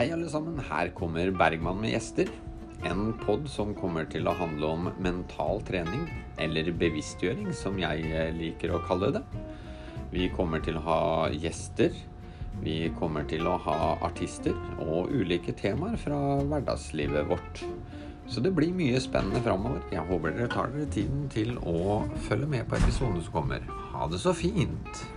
Hei, alle sammen. Her kommer Bergman med gjester. En pod som kommer til å handle om mental trening, eller bevisstgjøring, som jeg eh, liker å kalle det. Vi kommer til å ha gjester. Vi kommer til å ha artister og ulike temaer fra hverdagslivet vårt. Så det blir mye spennende framover. Jeg håper dere tar dere tiden til å følge med på episodene som kommer. Ha det så fint!